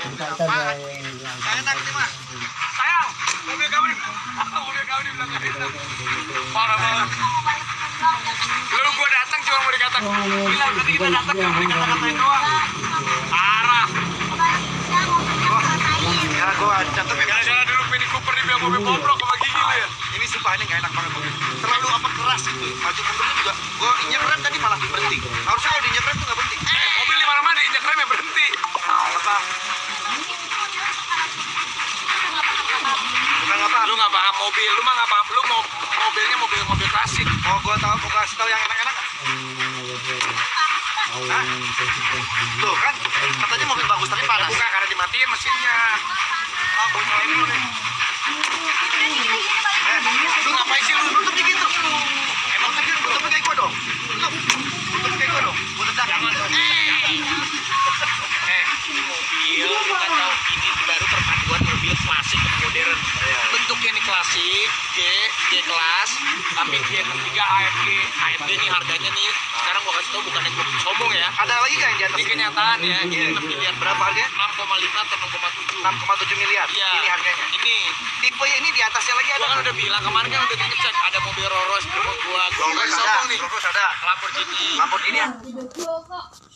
Enak mobil kamu di belakang. Parah. Lu gua datang cuma mau dikata. Bilang nanti kita datang cuma mau dikata-katain. Ya gua sama lu ya. Ini enak banget. Terlalu apa keras itu. Maju mundurnya juga. Gua injek rem tadi malah berhenti. Harusnya nggak paham mobil, lu mah nggak paham. Lu mau mobilnya mobil mobil klasik. Mau gua tahu gua kasih tahu yang enak-enak? Hah? Tuh kan katanya mobil bagus tapi panas. Buka karena dimatiin mesinnya. Gua nyalain dulu nih. Mobil klasik sama modern. Bentuknya ini klasik, G, G kelas, tapi G ketiga AMG. AMG ini harganya nih, sekarang gua kasih tau bukan yang gua sombong ya. Ada lagi nggak yang di atas Ini ini? kenyataan ya, ini 6 miliar Berapa harganya? 6,5 atau 6,7. 6,7 miliar. Iya. Ini harganya. Ini. Tipe ini di atasnya lagi ada. Gua kan udah bilang kemarin kan udah dicek ada mobil Rolls Royce gua gua sombong nih. Rolls ada. Lamborghini. Lamborghini. Video kok.